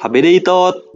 ハベレイト